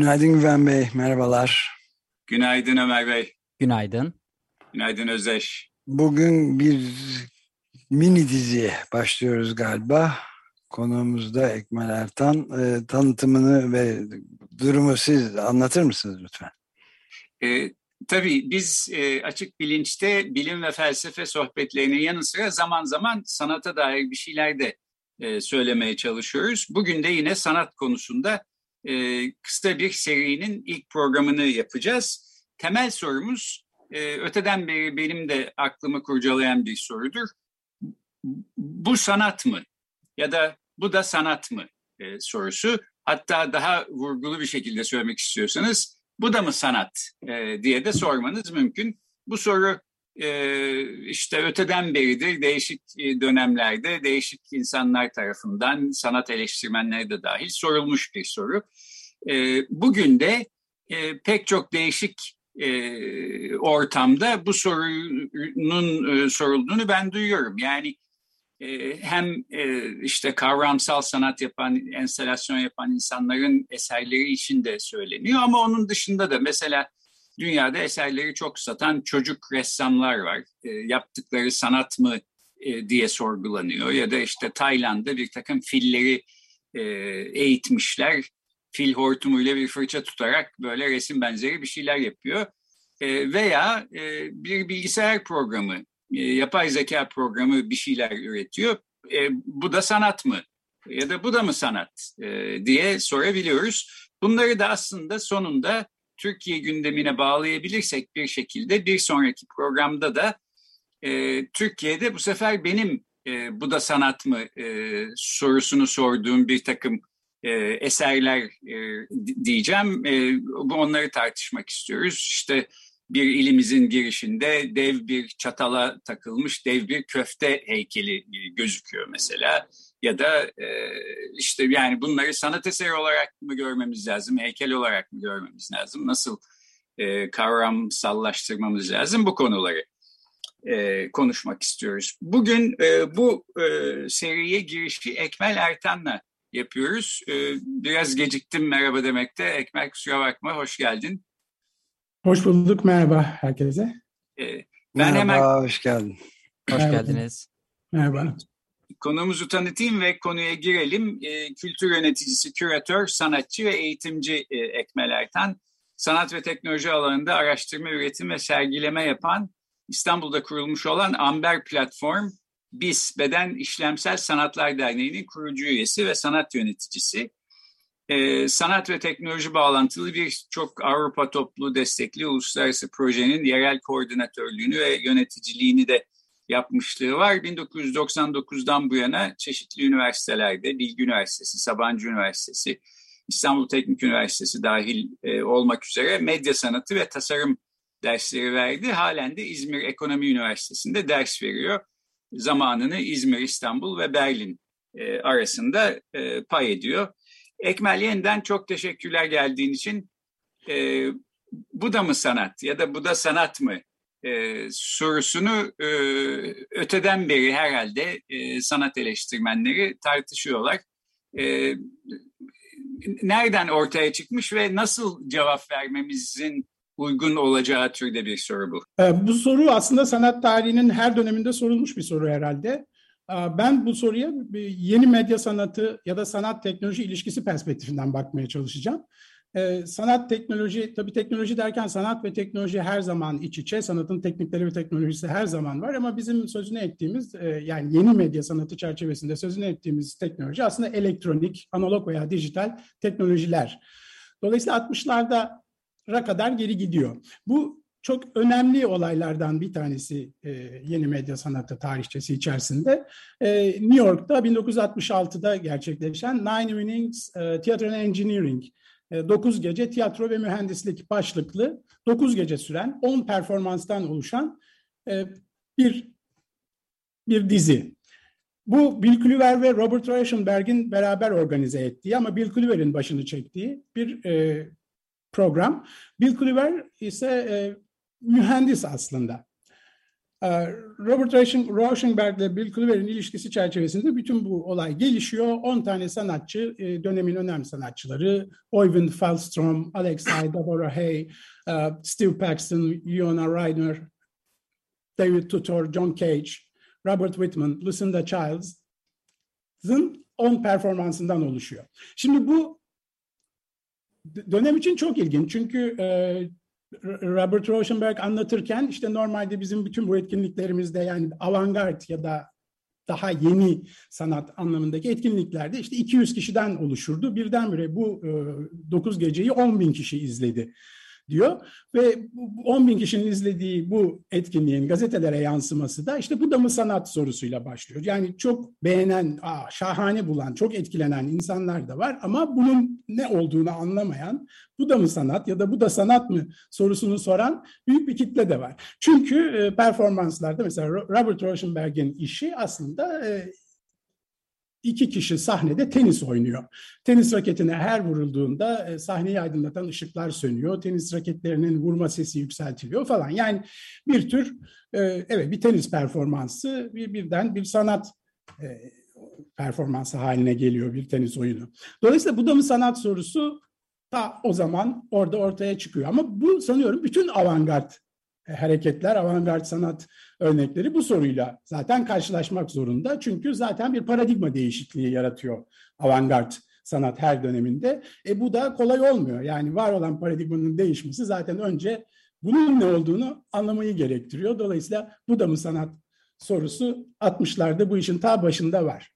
Günaydın Güven Bey, merhabalar. Günaydın Ömer Bey. Günaydın. Günaydın Özdeş. Bugün bir mini diziye başlıyoruz galiba. Konuğumuz da Ekmel Ertan. E, tanıtımını ve durumu siz anlatır mısınız lütfen? E, tabii biz e, açık bilinçte bilim ve felsefe sohbetlerinin yanı sıra zaman zaman sanata dair bir şeyler de e, söylemeye çalışıyoruz. Bugün de yine sanat konusunda e, kısa bir serinin ilk programını yapacağız. Temel sorumuz e, öteden beri benim de aklımı kurcalayan bir sorudur. Bu sanat mı? Ya da bu da sanat mı? E, sorusu. Hatta daha vurgulu bir şekilde söylemek istiyorsanız bu da mı sanat e, diye de sormanız mümkün. Bu soru işte öteden beridir değişik e, dönemlerde değişik insanlar tarafından sanat eleştirmenleri de dahil sorulmuş bir soru. E, bugün de e, pek çok değişik e, ortamda bu sorunun sorulduğunu ben duyuyorum. Yani hem işte kavramsal sanat yapan, enstelasyon yapan insanların eserleri için de söyleniyor ama onun dışında da mesela dünyada eserleri çok satan çocuk ressamlar var. E, yaptıkları sanat mı e, diye sorgulanıyor ya da işte Tayland'da bir takım filleri e, eğitmişler. Fil hortumuyla bir fırça tutarak böyle resim benzeri bir şeyler yapıyor. E, veya e, bir bilgisayar programı, e, yapay zeka programı bir şeyler üretiyor. E, bu da sanat mı? Ya da bu da mı sanat e, diye sorabiliyoruz. Bunları da aslında sonunda Türkiye gündemine bağlayabilirsek bir şekilde bir sonraki programda da e, Türkiye'de bu sefer benim e, bu da sanat mı e, sorusunu sorduğum bir takım e, eserler e, diyeceğim. E, onları tartışmak istiyoruz. İşte bir ilimizin girişinde dev bir çatala takılmış dev bir köfte heykeli gözüküyor mesela. Ya da e, işte yani bunları sanat eseri olarak mı görmemiz lazım, heykel olarak mı görmemiz lazım, nasıl e, kavramsallaştırmamız lazım bu konuları e, konuşmak istiyoruz. Bugün e, bu e, seriye girişi Ekmel Ertan'la yapıyoruz. E, biraz geciktim merhaba demekte. Ekmel kusura bakma, hoş geldin. Hoş bulduk, merhaba herkese. E, ben merhaba, hemen hoş geldin. Hoş Merhaba. geldiniz. Merhaba. Konumuzu tanıtayım ve konuya girelim. E, kültür yöneticisi, küratör, sanatçı ve eğitimci e, Ekmel Ertan. Sanat ve teknoloji alanında araştırma, üretim ve sergileme yapan İstanbul'da kurulmuş olan Amber Platform, BİS, Beden İşlemsel Sanatlar Derneği'nin kurucu üyesi ve sanat yöneticisi. E, sanat ve teknoloji bağlantılı bir çok Avrupa toplu destekli uluslararası projenin yerel koordinatörlüğünü ve yöneticiliğini de yapmışlığı var. 1999'dan bu yana çeşitli üniversitelerde, Bilgi Üniversitesi, Sabancı Üniversitesi, İstanbul Teknik Üniversitesi dahil e, olmak üzere medya sanatı ve tasarım dersleri verdi. Halen de İzmir Ekonomi Üniversitesi'nde ders veriyor. Zamanını İzmir, İstanbul ve Berlin e, arasında e, pay ediyor. Ekmel yeniden çok teşekkürler geldiğin için. E, bu da mı sanat ya da bu da sanat mı e, sorusunu e, öteden beri herhalde e, sanat eleştirmenleri tartışıyorlar. E, nereden ortaya çıkmış ve nasıl cevap vermemizin uygun olacağı türde bir soru bu. Ee, Bu soru aslında sanat tarihinin her döneminde sorulmuş bir soru herhalde. Ee, Ben bu soruya yeni medya sanatı ya da sanat teknoloji ilişkisi perspektifinden bakmaya çalışacağım. Ee, sanat teknoloji, tabii teknoloji derken sanat ve teknoloji her zaman iç içe, sanatın teknikleri ve teknolojisi her zaman var ama bizim sözünü ettiğimiz, e, yani yeni medya sanatı çerçevesinde sözünü ettiğimiz teknoloji aslında elektronik, analog veya dijital teknolojiler. Dolayısıyla 60'larda kadar geri gidiyor. Bu çok önemli olaylardan bir tanesi e, yeni medya sanatı tarihçesi içerisinde. E, New York'ta 1966'da gerçekleşen Nine Evenings e, Theater and Engineering, e, 9 gece tiyatro ve mühendislik başlıklı 9 gece süren 10 performanstan oluşan e, bir bir dizi. Bu Bill Kluver ve Robert Rauschenberg'in beraber organize ettiği ama Bill Kluver'in başını çektiği bir e, program. Bill Kluver ise e, mühendis aslında. E, Robert Rauschenberg ile Bill Kluver'in ilişkisi çerçevesinde bütün bu olay gelişiyor. 10 tane sanatçı, e, dönemin önemli sanatçıları, Oyvind Falstrom, Alexei Deborah Hay, e, Steve Paxton, Leona Ryder, David Tutor, John Cage, Robert Whitman, Lucinda Childs'ın 10 performansından oluşuyor. Şimdi bu dönem için çok ilginç çünkü e, Robert Rauschenberg anlatırken işte normalde bizim bütün bu etkinliklerimizde yani avantgard ya da daha yeni sanat anlamındaki etkinliklerde işte 200 kişiden oluşurdu. Birdenbire bu e, 9 geceyi 10 bin kişi izledi diyor. Ve 10 bin kişinin izlediği bu etkinliğin gazetelere yansıması da işte bu da mı sanat sorusuyla başlıyor. Yani çok beğenen, aa, şahane bulan, çok etkilenen insanlar da var ama bunun ne olduğunu anlamayan, bu da mı sanat ya da bu da sanat mı sorusunu soran büyük bir kitle de var. Çünkü e, performanslarda mesela Robert Rauschenberg'in işi aslında e, iki kişi sahnede tenis oynuyor. Tenis raketine her vurulduğunda e, sahneyi aydınlatan ışıklar sönüyor. Tenis raketlerinin vurma sesi yükseltiliyor falan. Yani bir tür e, evet bir tenis performansı bir birden bir sanat e, performansı haline geliyor bir tenis oyunu. Dolayısıyla bu da mı sanat sorusu ta o zaman orada ortaya çıkıyor. Ama bu sanıyorum bütün avantgard hareketler, avantgard sanat örnekleri bu soruyla zaten karşılaşmak zorunda. Çünkü zaten bir paradigma değişikliği yaratıyor avantgard sanat her döneminde. E bu da kolay olmuyor. Yani var olan paradigmanın değişmesi zaten önce bunun ne olduğunu anlamayı gerektiriyor. Dolayısıyla bu da mı sanat sorusu 60'larda bu işin ta başında var.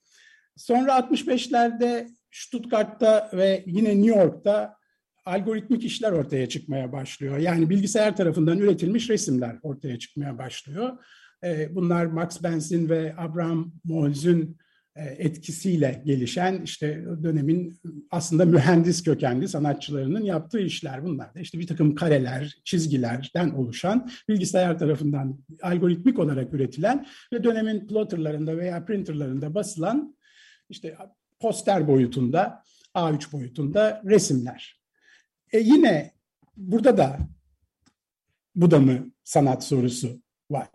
Sonra 65'lerde Stuttgart'ta ve yine New York'ta algoritmik işler ortaya çıkmaya başlıyor. Yani bilgisayar tarafından üretilmiş resimler ortaya çıkmaya başlıyor. Ee, bunlar Max Benz'in ve Abraham Molz'ün e, etkisiyle gelişen işte dönemin aslında mühendis kökenli sanatçılarının yaptığı işler bunlar da işte bir takım kareler, çizgilerden oluşan bilgisayar tarafından algoritmik olarak üretilen ve dönemin plotterlarında veya printerlarında basılan işte poster boyutunda A3 boyutunda resimler. E yine burada da bu da mı sanat sorusu var.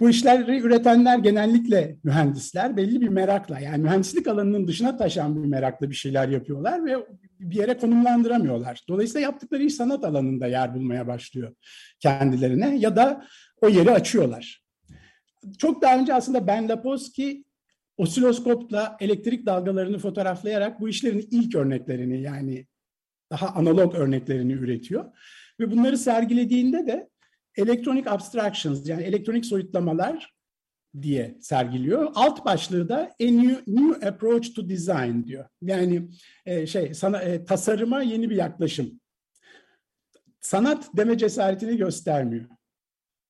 Bu işleri üretenler genellikle mühendisler belli bir merakla yani mühendislik alanının dışına taşan bir merakla bir şeyler yapıyorlar ve bir yere konumlandıramıyorlar. Dolayısıyla yaptıkları iş sanat alanında yer bulmaya başlıyor kendilerine ya da o yeri açıyorlar. Çok daha önce aslında Ben Lapowski osiloskopla elektrik dalgalarını fotoğraflayarak bu işlerin ilk örneklerini yani daha analog örneklerini üretiyor. Ve bunları sergilediğinde de electronic abstractions yani elektronik soyutlamalar diye sergiliyor. Alt başlığı da a new, new approach to design diyor. Yani e, şey sana e, tasarıma yeni bir yaklaşım. Sanat deme cesaretini göstermiyor.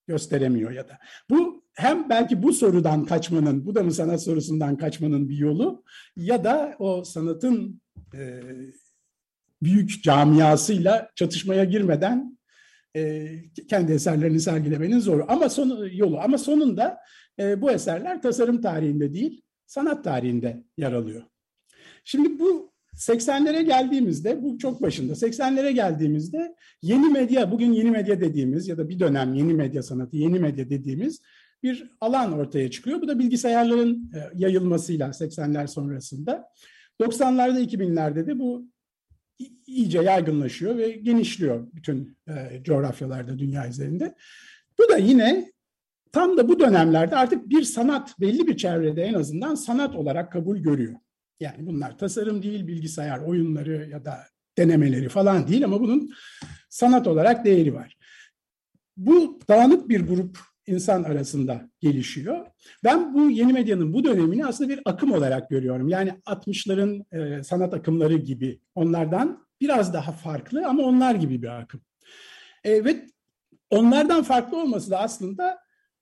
Gösteremiyor ya da. Bu hem belki bu sorudan kaçmanın, bu da mı sanat sorusundan kaçmanın bir yolu ya da o sanatın e, büyük camiasıyla çatışmaya girmeden e, kendi eserlerini sergilemenin zoru. Ama sonu yolu. Ama sonunda e, bu eserler tasarım tarihinde değil, sanat tarihinde yer alıyor. Şimdi bu 80'lere geldiğimizde, bu çok başında, 80'lere geldiğimizde yeni medya, bugün yeni medya dediğimiz ya da bir dönem yeni medya sanatı, yeni medya dediğimiz bir alan ortaya çıkıyor. Bu da bilgisayarların yayılmasıyla 80'ler sonrasında. 90'larda 2000'lerde de bu iyice yaygınlaşıyor ve genişliyor bütün e, coğrafyalarda dünya üzerinde. Bu da yine tam da bu dönemlerde artık bir sanat belli bir çevrede en azından sanat olarak kabul görüyor. Yani bunlar tasarım değil, bilgisayar oyunları ya da denemeleri falan değil ama bunun sanat olarak değeri var. Bu dağınık bir grup insan arasında gelişiyor. Ben bu yeni medyanın bu dönemini aslında bir akım olarak görüyorum. Yani 60'ların e, sanat akımları gibi onlardan biraz daha farklı ama onlar gibi bir akım. E, ve onlardan farklı olması da aslında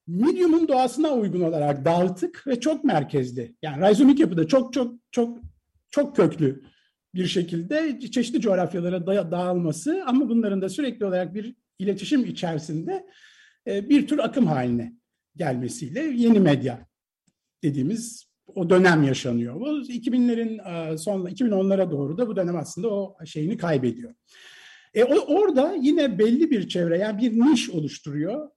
medium'un doğasına uygun olarak dağıtık ve çok merkezli. Yani rhizomik yapıda çok çok çok çok köklü bir şekilde çeşitli coğrafyalara dağılması ama bunların da sürekli olarak bir iletişim içerisinde bir tür akım haline gelmesiyle yeni medya dediğimiz o dönem yaşanıyor. Bu 2000'lerin e, son 2010'lara doğru da bu dönem aslında o şeyini kaybediyor. E, orada yine belli bir çevre yani bir niş oluşturuyor.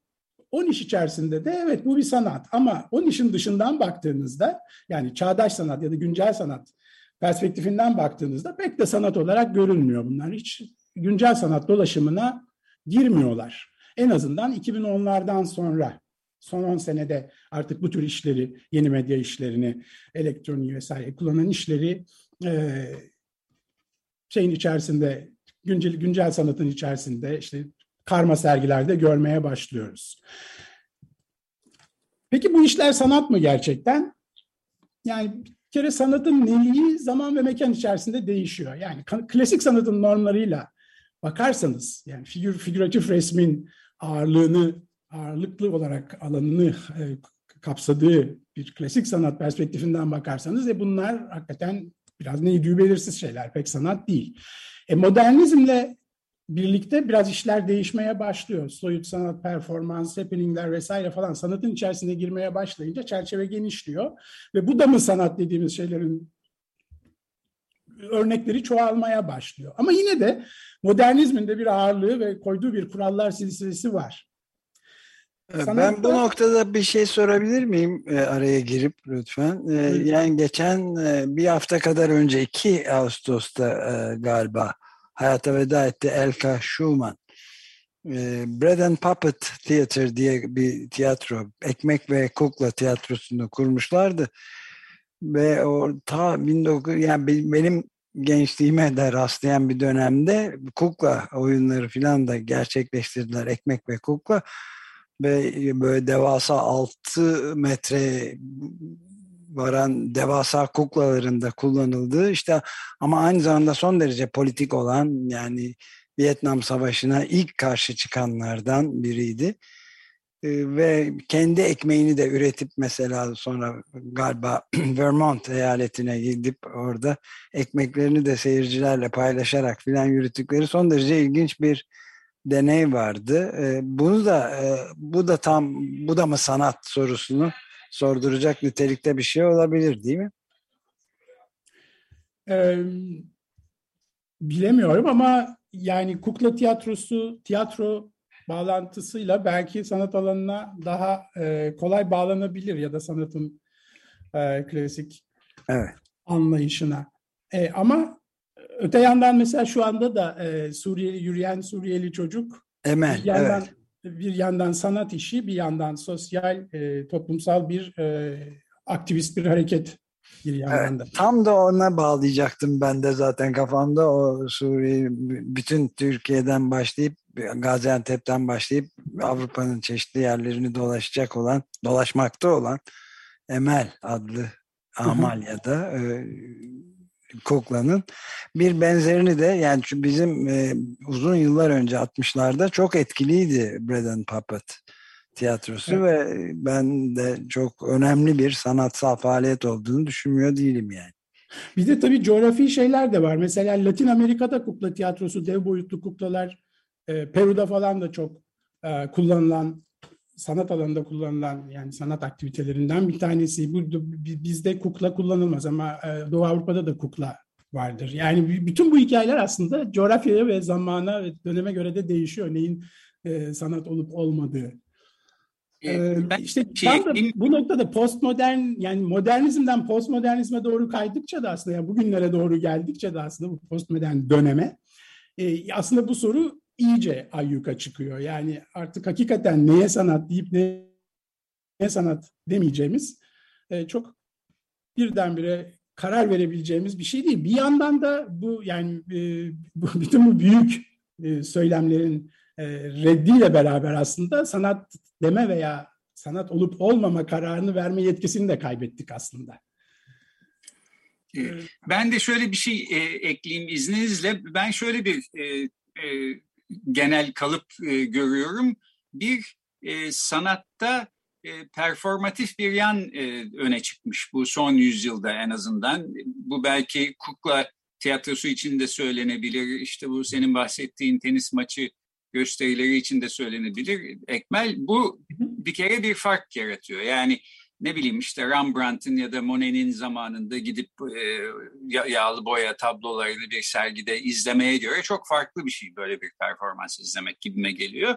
O niş içerisinde de evet bu bir sanat ama o nişin dışından baktığınızda yani çağdaş sanat ya da güncel sanat perspektifinden baktığınızda pek de sanat olarak görünmüyor bunlar. Hiç güncel sanat dolaşımına girmiyorlar. En azından 2010'lardan sonra son 10 senede artık bu tür işleri, yeni medya işlerini, elektroniği vesaire kullanan işleri e, şeyin içerisinde, güncel, güncel sanatın içerisinde işte karma sergilerde görmeye başlıyoruz. Peki bu işler sanat mı gerçekten? Yani bir kere sanatın neliği zaman ve mekan içerisinde değişiyor. Yani klasik sanatın normlarıyla bakarsanız, yani figür, figüratif resmin ağırlığını, ağırlıklı olarak alanını e, kapsadığı bir klasik sanat perspektifinden bakarsanız e bunlar hakikaten biraz neydi belirsiz şeyler, pek sanat değil. E modernizmle birlikte biraz işler değişmeye başlıyor. Soyut sanat, performans, happeningler vesaire falan sanatın içerisine girmeye başlayınca çerçeve genişliyor. Ve bu da mı sanat dediğimiz şeylerin örnekleri çoğalmaya başlıyor. Ama yine de modernizmin de bir ağırlığı ve koyduğu bir kurallar silsilesi var. Sanatta... Ben bu noktada bir şey sorabilir miyim e, araya girip lütfen? E, yani geçen e, bir hafta kadar önce 2 Ağustos'ta e, galiba hayata veda etti Elka Schumann. E, Bread and Puppet Theater diye bir tiyatro, ekmek ve kukla tiyatrosunu kurmuşlardı. Ve o ta 19 yani benim gençliğime de rastlayan bir dönemde kukla oyunları falan da gerçekleştirdiler. Ekmek ve kukla ve böyle devasa 6 metre varan devasa kuklaların da kullanıldığı işte ama aynı zamanda son derece politik olan yani Vietnam Savaşı'na ilk karşı çıkanlardan biriydi. Ee, ve kendi ekmeğini de üretip mesela sonra galiba Vermont eyaletine gidip orada ekmeklerini de seyircilerle paylaşarak filan yürüttükleri son derece ilginç bir deney vardı. Ee, bunu da e, bu da tam bu da mı sanat sorusunu sorduracak nitelikte bir şey olabilir değil mi? Ee, bilemiyorum ama yani kukla tiyatrosu, tiyatro bağlantısıyla belki sanat alanına daha e, kolay bağlanabilir ya da sanatın e, klasik evet. anlayışına. E, ama öte yandan mesela şu anda da e, Suriyeli yürüyen Suriyeli çocuk Emel, bir yandan evet bir yandan sanat işi, bir yandan sosyal, e, toplumsal bir e, aktivist bir hareket bir yandan da. Evet, tam da ona bağlayacaktım ben de zaten kafamda o Suriye bütün Türkiye'den başlayıp Gaziantep'ten başlayıp Avrupa'nın çeşitli yerlerini dolaşacak olan, dolaşmakta olan Emel adlı Amalya'da e, Kukla'nın bir benzerini de yani bizim e, uzun yıllar önce 60'larda çok etkiliydi Bread and Puppet tiyatrosu evet. ve ben de çok önemli bir sanatsal faaliyet olduğunu düşünmüyor değilim yani. Bir de tabii coğrafi şeyler de var. Mesela Latin Amerika'da kukla tiyatrosu, dev boyutlu kuklalar, e, Peru'da falan da çok e, kullanılan sanat alanında kullanılan yani sanat aktivitelerinden bir tanesi. Bu bizde kukla kullanılmaz ama e, Doğu Avrupa'da da kukla vardır. Yani bütün bu hikayeler aslında coğrafyaya ve zamana ve döneme göre de değişiyor. Neyin e, sanat olup olmadığı. Ee, ben işte şey, tam da bu noktada postmodern yani modernizmden postmodernizme doğru kaydıkça da aslında yani bugünlere doğru geldikçe de aslında bu postmodern döneme e, aslında bu soru iyice ayyuka çıkıyor. Yani artık hakikaten neye sanat deyip neye sanat demeyeceğimiz e, çok birdenbire karar verebileceğimiz bir şey değil. Bir yandan da bu yani e, bu, bütün bu büyük e, söylemlerin e, reddiyle beraber aslında sanat deme veya sanat olup olmama kararını verme yetkisini de kaybettik aslında. Ben de şöyle bir şey e, ekleyeyim izninizle. Ben şöyle bir e, e, genel kalıp e, görüyorum. bir e, sanatta e, performatif bir yan e, öne çıkmış bu son yüzyılda en azından. Bu belki kukla tiyatrosu için de söylenebilir. İşte bu senin bahsettiğin tenis maçı gösterileri için de söylenebilir. Ekmel bu bir kere bir fark yaratıyor. Yani ne bileyim işte Rembrandt'ın ya da Monet'in zamanında gidip e, yağlı boya tablolarını bir sergide izlemeye göre çok farklı bir şey böyle bir performans izlemek gibime geliyor.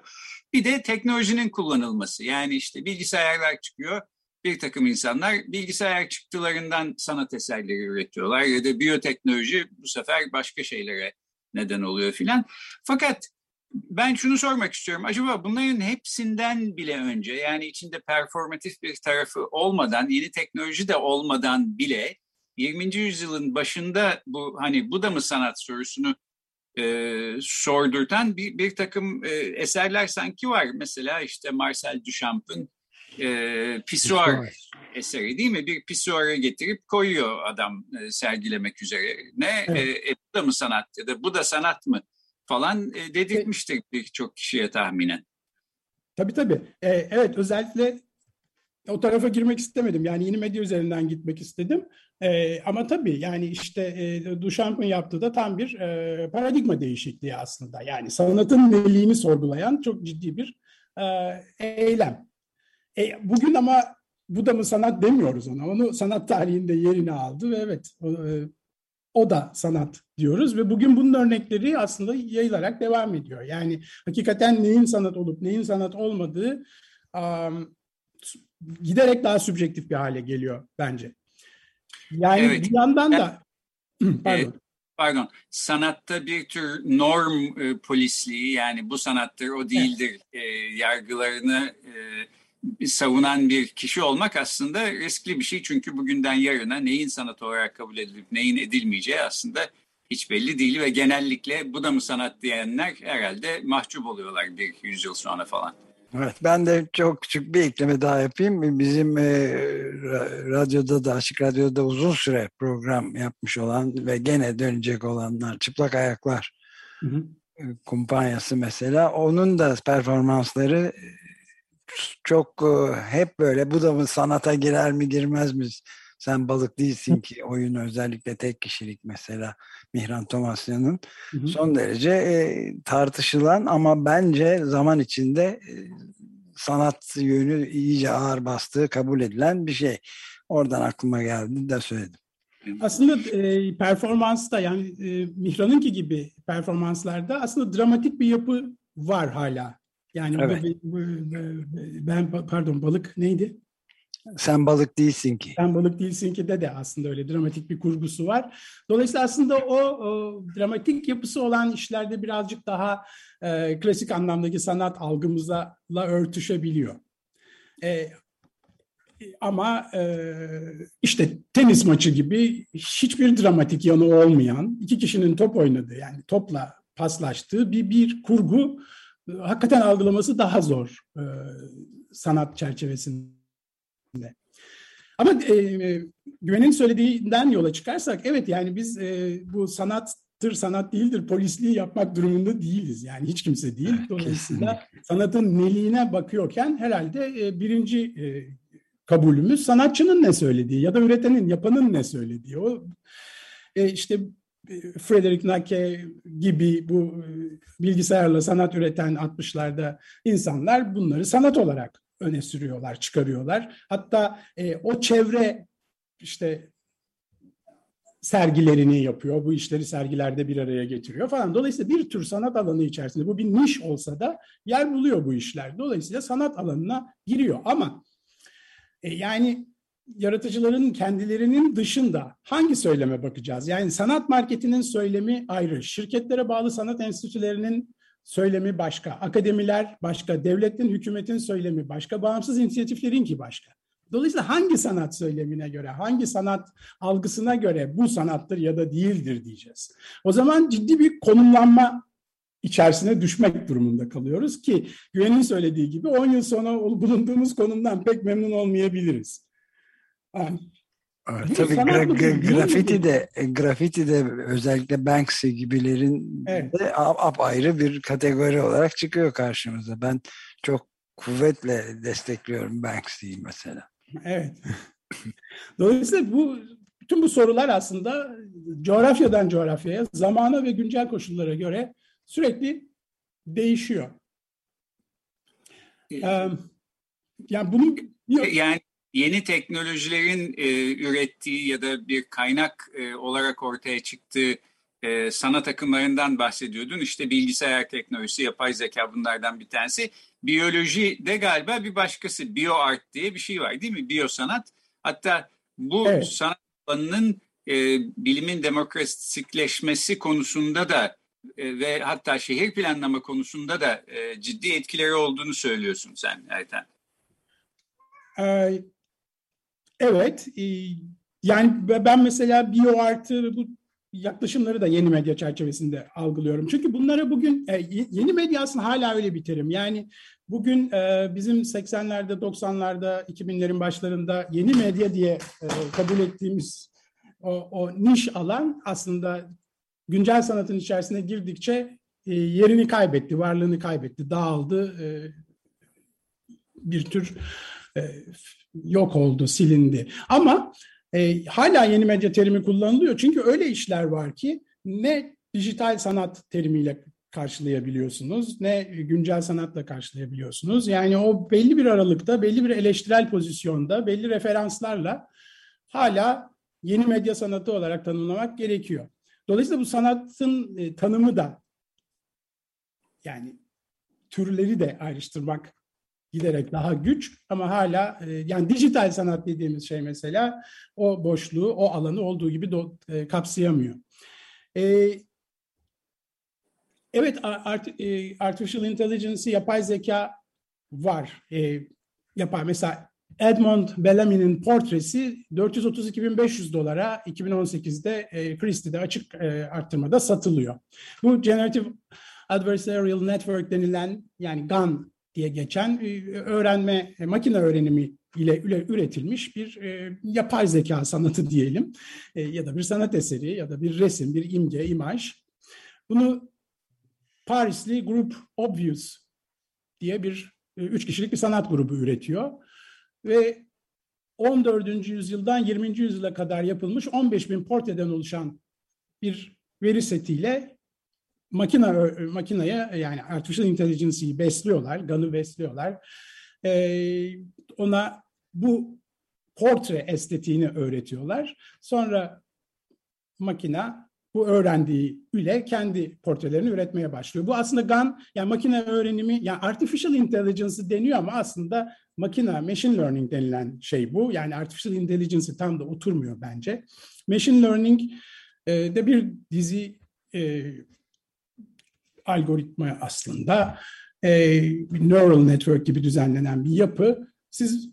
Bir de teknolojinin kullanılması yani işte bilgisayarlar çıkıyor bir takım insanlar bilgisayar çıktılarından sanat eserleri üretiyorlar ya da biyoteknoloji bu sefer başka şeylere neden oluyor filan. Fakat ben şunu sormak istiyorum. Acaba bunların hepsinden bile önce yani içinde performatif bir tarafı olmadan, yeni teknoloji de olmadan bile 20. yüzyılın başında bu hani bu da mı sanat sorusunu e, sordurtan bir, bir takım e, eserler sanki var. Mesela işte Marcel Duchamp'ın e, pisuar eseri değil mi? Bir pisuarı getirip koyuyor adam e, sergilemek üzere. Ne? Evet. E, e, bu da mı sanat ya da bu da sanat mı? Falan e, dedirtmiştir birçok kişiye tahminen. Tabii tabii. E, evet özellikle o tarafa girmek istemedim. Yani yeni medya üzerinden gitmek istedim. E, ama tabii yani işte e, Duchamp'ın yaptığı da tam bir e, paradigma değişikliği aslında. Yani sanatın neliğini sorgulayan çok ciddi bir e, eylem. E, bugün ama bu da mı sanat demiyoruz ona. Onu sanat tarihinde yerini aldı ve evet o, e, o da sanat diyoruz ve bugün bunun örnekleri aslında yayılarak devam ediyor. Yani hakikaten neyin sanat olup neyin sanat olmadığı um, giderek daha sübjektif bir hale geliyor bence. Yani evet. bir yandan da pardon. pardon. Sanatta bir tür norm e, polisliği yani bu sanattır o değildir evet. e, yargılarını e, savunan bir kişi olmak aslında riskli bir şey. Çünkü bugünden yarına neyin sanat olarak kabul edilip neyin edilmeyeceği aslında hiç belli değil ve genellikle bu da mı sanat diyenler herhalde mahcup oluyorlar bir yüzyıl sonra falan. Evet, ben de çok küçük bir ekleme daha yapayım. Bizim e, radyoda da, Açık Radyo'da uzun süre program yapmış olan ve gene dönecek olanlar, Çıplak Ayaklar hı hı. kumpanyası mesela. Onun da performansları çok e, hep böyle bu da mı sanata girer mi girmez mi? Sen balık değilsin ki oyun özellikle tek kişilik mesela Mihran Tomasya'nın son derece e, tartışılan ama bence zaman içinde e, sanat yönü iyice ağır bastığı kabul edilen bir şey. Oradan aklıma geldi de söyledim. Aslında e, performansta yani e, Mihran'ınki gibi performanslarda aslında dramatik bir yapı var hala. Yani evet. bu, bu, ben pardon balık neydi? Sen balık değilsin ki. Sen balık değilsin ki de de aslında öyle dramatik bir kurgusu var. Dolayısıyla aslında o, o dramatik yapısı olan işlerde birazcık daha e, klasik anlamdaki sanat algımızla örtüşebiliyor. E, ama e, işte tenis maçı gibi hiçbir dramatik yanı olmayan, iki kişinin top oynadığı yani topla paslaştığı bir bir kurgu hakikaten algılaması daha zor e, sanat çerçevesinde. Ama e, Güven'in söylediğinden yola çıkarsak evet yani biz e, bu sanattır sanat değildir polisliği yapmak durumunda değiliz. Yani hiç kimse değil. Dolayısıyla sanatın neliğine bakıyorken herhalde e, birinci e, kabulümüz sanatçının ne söylediği ya da üretenin, yapanın ne söylediği. O e, işte Frederick Nake gibi bu e, bilgisayarla sanat üreten 60'larda insanlar bunları sanat olarak öne sürüyorlar, çıkarıyorlar. Hatta e, o çevre işte sergilerini yapıyor, bu işleri sergilerde bir araya getiriyor falan. Dolayısıyla bir tür sanat alanı içerisinde bu bir niş olsa da yer buluyor bu işler. Dolayısıyla sanat alanına giriyor ama e, yani yaratıcıların kendilerinin dışında hangi söyleme bakacağız? Yani sanat marketinin söylemi ayrı, şirketlere bağlı sanat enstitülerinin söylemi başka, akademiler başka, devletin, hükümetin söylemi başka, bağımsız inisiyatiflerin ki başka. Dolayısıyla hangi sanat söylemine göre, hangi sanat algısına göre bu sanattır ya da değildir diyeceğiz. O zaman ciddi bir konumlanma içerisine düşmek durumunda kalıyoruz ki Güven'in söylediği gibi 10 yıl sonra bulunduğumuz konumdan pek memnun olmayabiliriz. Tabii gra gra grafiti de grafiti de özellikle Banksy gibilerin evet. de apayrı bir kategori olarak çıkıyor karşımıza. Ben çok kuvvetle destekliyorum Banksy'yi mesela. Evet. Dolayısıyla bu bütün bu sorular aslında coğrafyadan coğrafyaya, zamana ve güncel koşullara göre sürekli değişiyor. Ee, yani bunun yani yeni teknolojilerin e, ürettiği ya da bir kaynak e, olarak ortaya çıktığı e, sanat akımlarından bahsediyordun. İşte bilgisayar teknolojisi, yapay zeka bunlardan bir tanesi. Biyoloji de galiba bir başkası. Bioart diye bir şey var değil mi? Biyosanat. Hatta bu evet. sanat alanının e, bilimin demokratikleşmesi konusunda da e, ve hatta şehir planlama konusunda da e, ciddi etkileri olduğunu söylüyorsun sen Ertan. Evet. E, yani ben mesela bioartı bu yaklaşımları da yeni medya çerçevesinde algılıyorum. Çünkü bunlara bugün e, yeni medya aslında hala öyle bir terim. Yani bugün e, bizim 80'lerde, 90'larda, 2000'lerin başlarında yeni medya diye kabul ettiğimiz o, o niş alan aslında güncel sanatın içerisine girdikçe yerini kaybetti, varlığını kaybetti, dağıldı, bir tür yok oldu, silindi. Ama e, hala yeni medya terimi kullanılıyor çünkü öyle işler var ki ne dijital sanat terimiyle karşılayabiliyorsunuz ne güncel sanatla karşılayabiliyorsunuz. Yani o belli bir aralıkta, belli bir eleştirel pozisyonda, belli referanslarla hala yeni medya sanatı olarak tanımlamak gerekiyor. Dolayısıyla bu sanatın e, tanımı da yani türleri de ayrıştırmak giderek daha güç ama hala e, yani dijital sanat dediğimiz şey mesela o boşluğu, o alanı olduğu gibi do, e, kapsayamıyor. E, evet art, e, artificial intelligence, yapay zeka var. E, yapay mesela Edmond Bellamy'nin portresi 432.500 dolara 2018'de e, Christie'de açık e, arttırmada satılıyor. Bu Generative Adversarial Network denilen yani GAN diye geçen e, öğrenme, e, makine öğrenimi ile üretilmiş bir e, yapay zeka sanatı diyelim ya da bir sanat eseri ya da bir resim, bir imge, imaj. Bunu Parisli Group Obvious diye bir üç kişilik bir sanat grubu üretiyor ve 14. yüzyıldan 20. yüzyıla kadar yapılmış 15 bin portreden oluşan bir veri setiyle makine makineye yani artificial intelligence'yi besliyorlar, GAN'ı besliyorlar. Ee, ona bu portre estetiğini öğretiyorlar. Sonra makina bu öğrendiği ile kendi portrelerini üretmeye başlıyor. Bu aslında GAN, yani makine öğrenimi, yani artificial intelligence deniyor ama aslında makine, machine learning denilen şey bu. Yani artificial intelligence tam da oturmuyor bence. Machine learning e, de bir dizi e, algoritma aslında e, neural network gibi düzenlenen bir yapı. Siz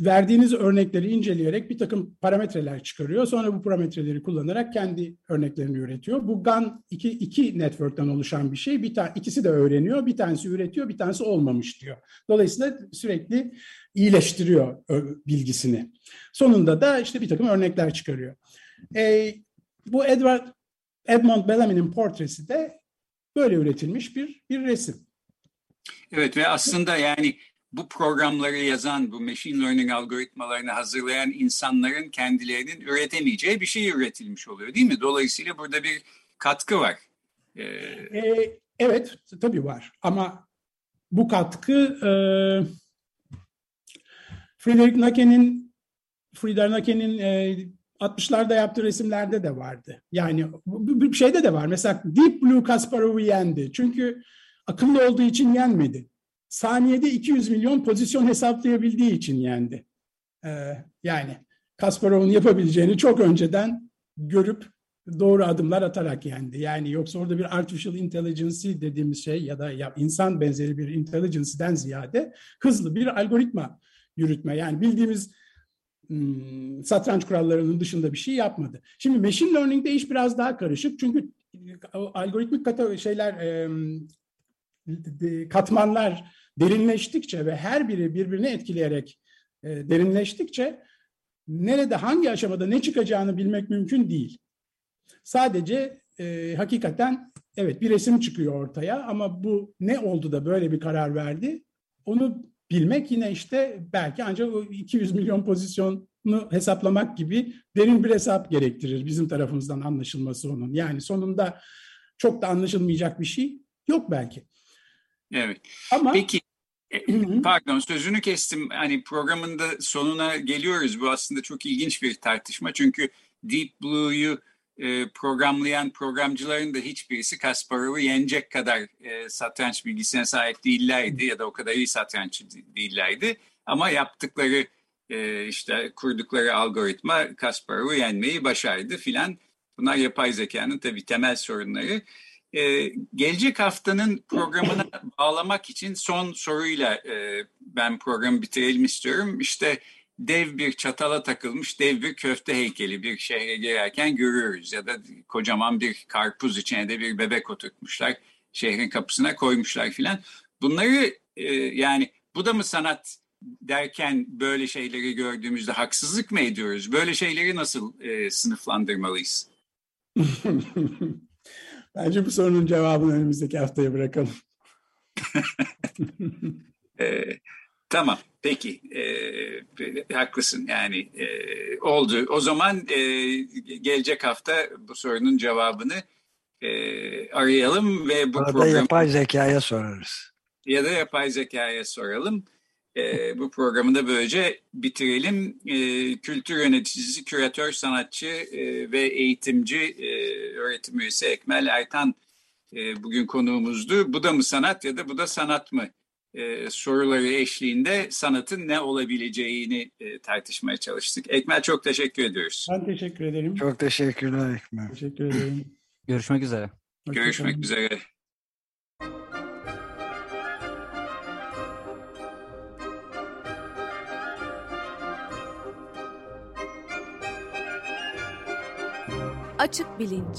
verdiğiniz örnekleri inceleyerek bir takım parametreler çıkarıyor. Sonra bu parametreleri kullanarak kendi örneklerini üretiyor. Bu GAN iki, iki network'ten oluşan bir şey. Bir tane ikisi de öğreniyor. Bir tanesi üretiyor, bir tanesi olmamış diyor. Dolayısıyla sürekli iyileştiriyor bilgisini. Sonunda da işte bir takım örnekler çıkarıyor. E, bu Edward Edmond Bellamy'nin portresi de böyle üretilmiş bir bir resim. Evet ve aslında yani bu programları yazan, bu machine learning algoritmalarını hazırlayan insanların kendilerinin üretemeyeceği bir şey üretilmiş oluyor değil mi? Dolayısıyla burada bir katkı var. Ee... Ee, evet, tabii var. Ama bu katkı e, Friedrich Nake'nin Friedrich Nake'nin e, 60'larda yaptığı resimlerde de vardı. Yani bir şeyde de var. Mesela Deep Blue Kasparov'u yendi. Çünkü akıllı olduğu için yenmedi saniyede 200 milyon pozisyon hesaplayabildiği için yendi. Ee, yani Kasparov'un yapabileceğini çok önceden görüp doğru adımlar atarak yendi. Yani yoksa orada bir artificial intelligence dediğimiz şey ya da ya insan benzeri bir intelligence'den ziyade hızlı bir algoritma yürütme. Yani bildiğimiz satranç kurallarının dışında bir şey yapmadı. Şimdi machine learning'de iş biraz daha karışık. Çünkü algoritmik kata şeyler katmanlar derinleştikçe ve her biri birbirini etkileyerek e, derinleştikçe nerede hangi aşamada ne çıkacağını bilmek mümkün değil. Sadece e, hakikaten evet bir resim çıkıyor ortaya ama bu ne oldu da böyle bir karar verdi onu bilmek yine işte belki ancak o 200 milyon pozisyonu hesaplamak gibi derin bir hesap gerektirir bizim tarafımızdan anlaşılması onun. Yani sonunda çok da anlaşılmayacak bir şey yok belki. Evet. Ama Peki e, Pardon sözünü kestim. Hani programın da sonuna geliyoruz. Bu aslında çok ilginç bir tartışma. Çünkü Deep Blue'yu e, programlayan programcıların da hiçbirisi Kasparov'u yenecek kadar e, satranç bilgisine sahip değillerdi ya da o kadar iyi satranççı değillerdi. Ama yaptıkları e, işte kurdukları algoritma Kasparov'u yenmeyi başardı filan. Bunlar yapay zekanın tabii temel sorunları. Ee, gelecek haftanın programına bağlamak için son soruyla e, ben programı bitirelim istiyorum. İşte dev bir çatala takılmış dev bir köfte heykeli bir şehre girerken görüyoruz. Ya da kocaman bir karpuz içine de bir bebek oturtmuşlar. Şehrin kapısına koymuşlar filan. Bunları e, yani bu da mı sanat derken böyle şeyleri gördüğümüzde haksızlık mı ediyoruz? Böyle şeyleri nasıl e, sınıflandırmalıyız? Bence bu sorunun cevabını önümüzdeki haftaya bırakalım. e, tamam, peki. E, haklısın yani e, oldu. O zaman e, gelecek hafta bu sorunun cevabını e, arayalım ve bu Arada program... yapay zekaya sorarız. Ya da yapay zekaya soralım. E, bu programı da böylece bitirelim. E, kültür yöneticisi, küratör, sanatçı e, ve eğitimci e, öğretim üyesi Ekmel Ertan e, bugün konuğumuzdu. Bu da mı sanat ya da bu da sanat mı? E, soruları eşliğinde sanatın ne olabileceğini e, tartışmaya çalıştık. Ekmel çok teşekkür ediyoruz. Ben teşekkür ederim. Çok teşekkürler Ekmel. Teşekkür ederim. Görüşmek üzere. Görüşmek üzere. Açık Bilinç